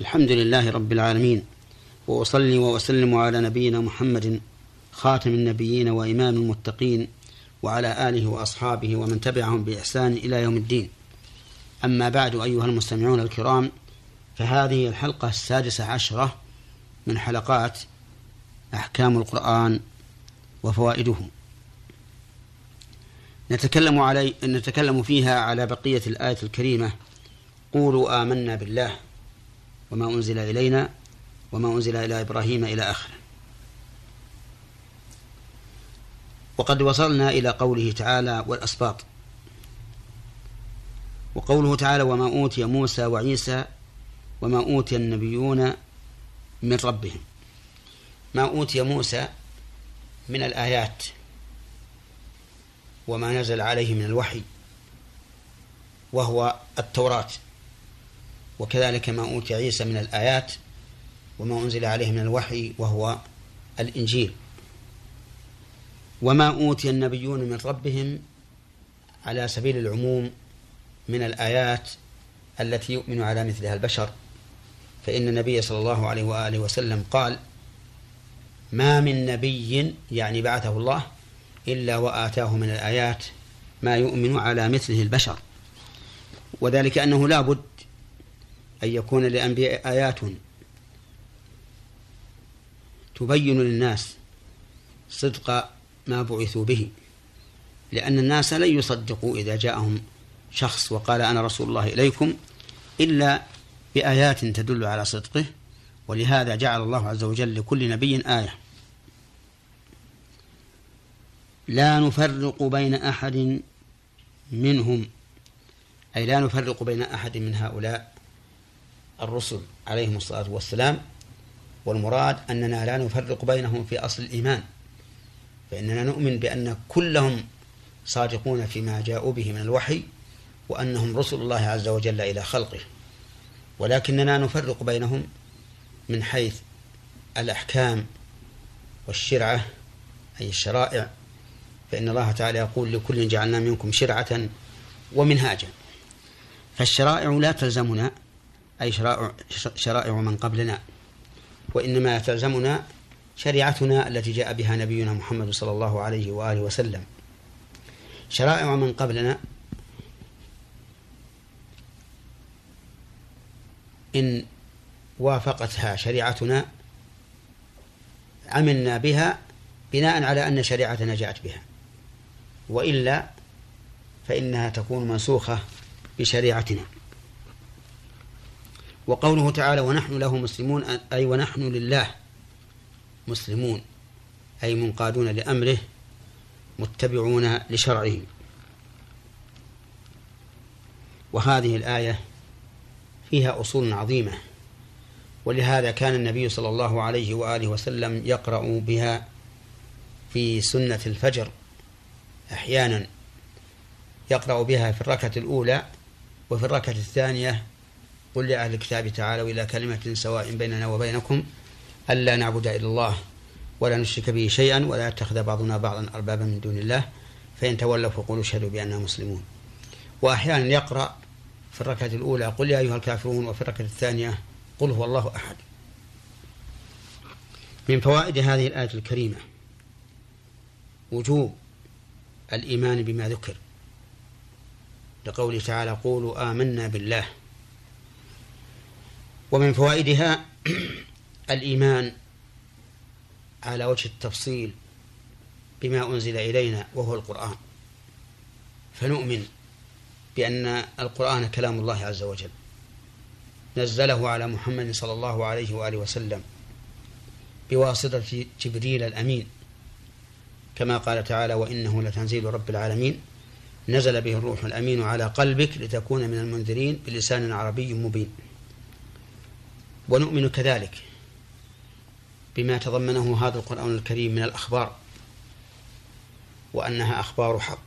الحمد لله رب العالمين وأصلي وأسلم على نبينا محمد خاتم النبيين وإمام المتقين وعلى آله وأصحابه ومن تبعهم بإحسان إلى يوم الدين. أما بعد أيها المستمعون الكرام فهذه الحلقة السادسة عشرة من حلقات أحكام القرآن وفوائده. نتكلم علي نتكلم فيها على بقية الآية الكريمة قولوا آمنا بالله. وما أنزل إلينا وما أنزل إلى إبراهيم إلى آخره. وقد وصلنا إلى قوله تعالى والأسباط. وقوله تعالى وما أوتي موسى وعيسى وما أوتي النبيون من ربهم. ما أوتي موسى من الآيات وما نزل عليه من الوحي وهو التوراة. وكذلك ما أوتي عيسى من الآيات وما أنزل عليه من الوحي وهو الإنجيل. وما أوتي النبيون من ربهم على سبيل العموم من الآيات التي يؤمن على مثلها البشر. فإن النبي صلى الله عليه وآله وسلم قال ما من نبي يعني بعثه الله إلا وآتاه من الآيات ما يؤمن على مثله البشر. وذلك أنه لا بد أن يكون للأنبياء آيات تبين للناس صدق ما بعثوا به لأن الناس لن يصدقوا إذا جاءهم شخص وقال أنا رسول الله إليكم إلا بآيات تدل على صدقه ولهذا جعل الله عز وجل لكل نبي آية. لا نفرق بين أحد منهم أي لا نفرق بين أحد من هؤلاء الرسل عليهم الصلاة والسلام والمراد أننا لا نفرق بينهم في أصل الإيمان فإننا نؤمن بأن كلهم صادقون فيما جاءوا به من الوحي وأنهم رسل الله عز وجل إلى خلقه. ولكننا نفرق بينهم من حيث الأحكام والشرعة أي الشرائع فإن الله تعالى يقول لكل جعلنا منكم شرعة ومنهاجا. فالشرائع لا تلزمنا أي شرائع, من قبلنا وإنما تلزمنا شريعتنا التي جاء بها نبينا محمد صلى الله عليه وآله وسلم. شرائع من قبلنا إن وافقتها شريعتنا عملنا بها بناء على أن شريعتنا جاءت بها. وإلا فإنها تكون منسوخة بشريعتنا. وقوله تعالى ونحن له مسلمون أي ونحن لله مسلمون أي منقادون لأمره متبعون لشرعه. وهذه الآية فيها أصول عظيمة ولهذا كان النبي صلى الله عليه وآله وسلم يقرأ بها في سنة الفجر أحيانا يقرأ بها في الركعة الأولى وفي الركعة الثانية قل لأهل الكتاب تعالوا إلى كلمة سواء بيننا وبينكم ألا نعبد إلا الله ولا نشرك به شيئا ولا يتخذ بعضنا بعضا أربابا من دون الله فإن تولوا فقولوا اشهدوا بأننا مسلمون. وأحيانا يقرأ في الركعة الأولى قل يا أيها الكافرون. وفي الركعة الثانية قل هو الله أحد. من فوائد هذه الآية الكريمة وجوب الإيمان بما ذكر لقوله تعالى قولوا آمنا بالله. ومن فوائدها الإيمان على وجه التفصيل بما أنزل إلينا وهو القرآن. فنؤمن بأن القرآن كلام الله عز وجل. نزله على محمد صلى الله عليه وآله وسلم بواسطة جبريل الأمين. كما قال تعالى وإنه لتنزيل رب العالمين. نزل به الروح الأمين على قلبك لتكون من المنذرين بلسان عربي مبين. ونؤمن كذلك بما تضمنه هذا القرآن الكريم من الأخبار وأنها أخبار حق.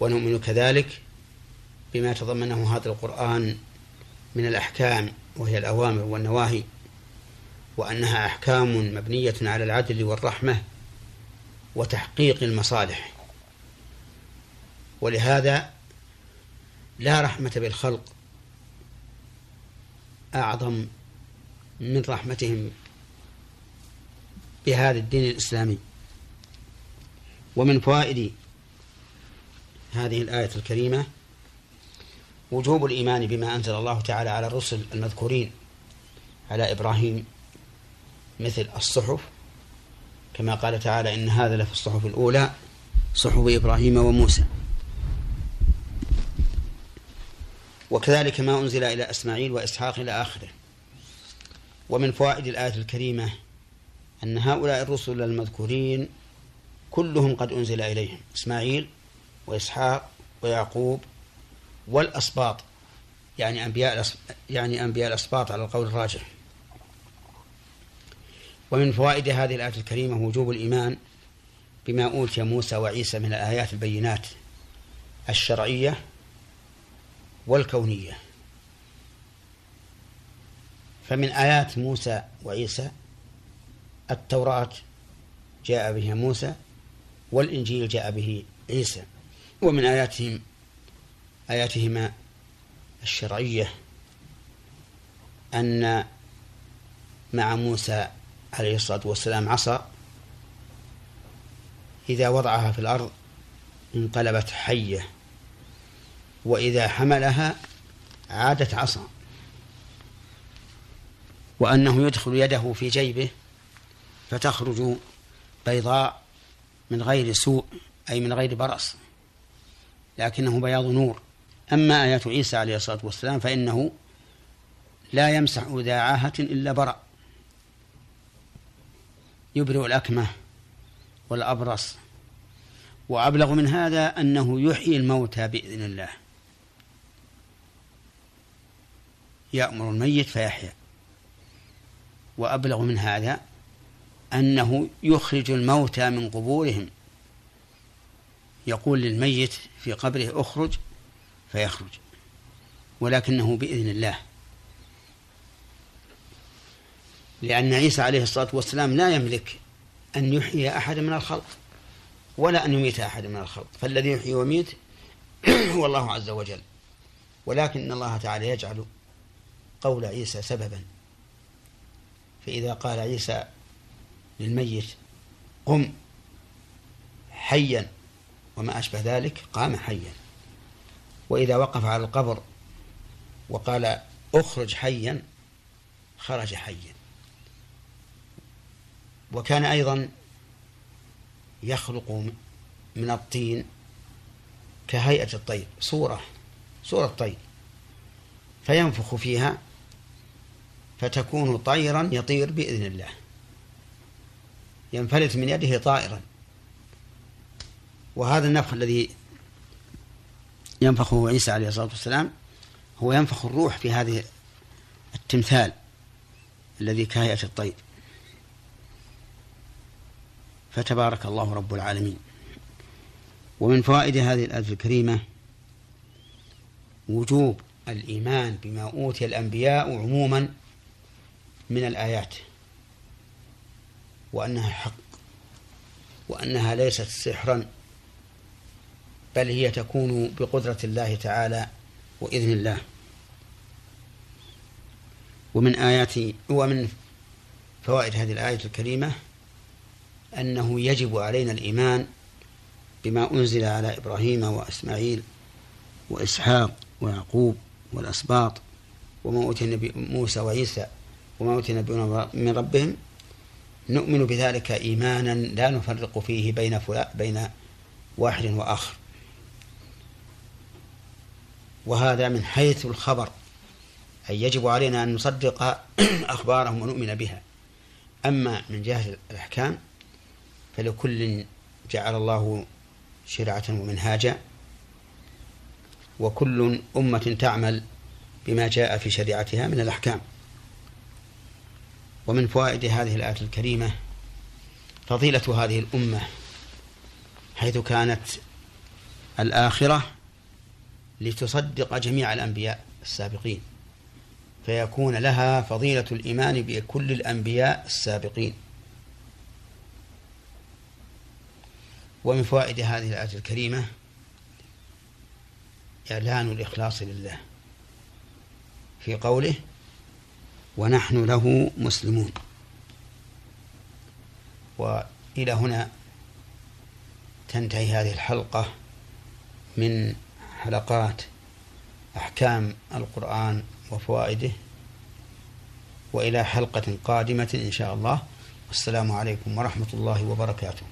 ونؤمن كذلك بما تضمنه هذا القرآن من الأحكام وهي الأوامر والنواهي وأنها أحكام مبنية على العدل والرحمة وتحقيق المصالح. ولهذا لا رحمة بالخلق أعظم من رحمتهم بهذا الدين الإسلامي. ومن فوائد هذه الآية الكريمة وجوب الإيمان بما أنزل الله تعالى على الرسل المذكورين على إبراهيم مثل الصحف كما قال تعالى إن هذا لفي الصحف الأولى صحف إبراهيم وموسى. وكذلك ما أنزل إلى إسماعيل وإسحاق إلى آخره. ومن فوائد الآية الكريمة أن هؤلاء الرسل المذكورين كلهم قد أنزل إليهم إسماعيل وإسحاق ويعقوب والأسباط يعني أنبياء يعني أنبياء الأسباط على القول الراجح. ومن فوائد هذه الآية الكريمة وجوب الإيمان بما أوتي موسى وعيسى من الآيات البينات الشرعية والكونية. فمن آيات موسى وعيسى التوراة جاء بها موسى والإنجيل جاء به عيسى. ومن آياتهم آياتهما الشرعية أن مع موسى عليه الصلاة والسلام عصا. إذا وضعها في الأرض انقلبت حية. وإذا حملها عادت عصا. وأنه يدخل يده في جيبه فتخرج بيضاء من غير سوء أي من غير برص. لكنه بياض نور. أما آيات عيسى عليه الصلاة والسلام فإنه لا يمسح ذا عاهة إلا برأ. يبرئ الأكمة والأبرص. وأبلغ من هذا أنه يحيي الموتى بإذن الله. يأمر الميت فيحيا. وأبلغ من هذا أنه يخرج الموتى من قبورهم. يقول للميت في قبره اخرج فيخرج ولكنه بإذن الله. لأن عيسى عليه الصلاة والسلام لا يملك أن يحيي أحد من الخلق ولا أن يميت أحد من الخلق. فالذي يحيي ويميت هو الله عز وجل. ولكن الله تعالى يجعل قول عيسى سببا. فإذا قال عيسى للميت قم حيا وما أشبه ذلك قام حيا. وإذا وقف على القبر وقال أخرج حيا خرج حيا. وكان أيضا يخلق من الطين كهيئة الطير صورة صورة طير فينفخ فيها فتكون طيرا يطير بإذن الله. ينفلت من يده طائرا. وهذا النفخ الذي ينفخه عيسى عليه الصلاة والسلام هو ينفخ الروح في هذه التمثال الذي كهيئة الطير. فتبارك الله رب العالمين. ومن فوائد هذه الآية الكريمة وجوب الإيمان بما أوتي الأنبياء عموما من الآيات وأنها حق وأنها ليست سحرا بل هي تكون بقدرة الله تعالى وإذن الله. ومن آيات ومن فوائد هذه الآية الكريمة أنه يجب علينا الإيمان بما أنزل على إبراهيم وإسماعيل وإسحاق ويعقوب والأسباط وما أوتي النبي موسى وعيسى وما أوتي النبيون من ربهم نؤمن بذلك إيمانا لا نفرق فيه بين بين واحد وآخر. وهذا من حيث الخبر أي يجب علينا أن نصدق أخبارهم ونؤمن بها. أما من جهة الأحكام فلكل جعل الله شرعة ومنهاجا وكل أمة تعمل بما جاء في شريعتها من الأحكام. ومن فوائد هذه الآية الكريمة فضيلة هذه الأمة حيث كانت الآخرة لتصدق جميع الأنبياء السابقين فيكون لها فضيلة الإيمان بكل الأنبياء السابقين. ومن فوائد هذه الآية الكريمة إعلان الإخلاص لله في قوله ونحن له مسلمون. وإلى هنا تنتهي هذه الحلقة من حلقات أحكام القرآن وفوائده. وإلى حلقة قادمة إن شاء الله. والسلام عليكم ورحمة الله وبركاته.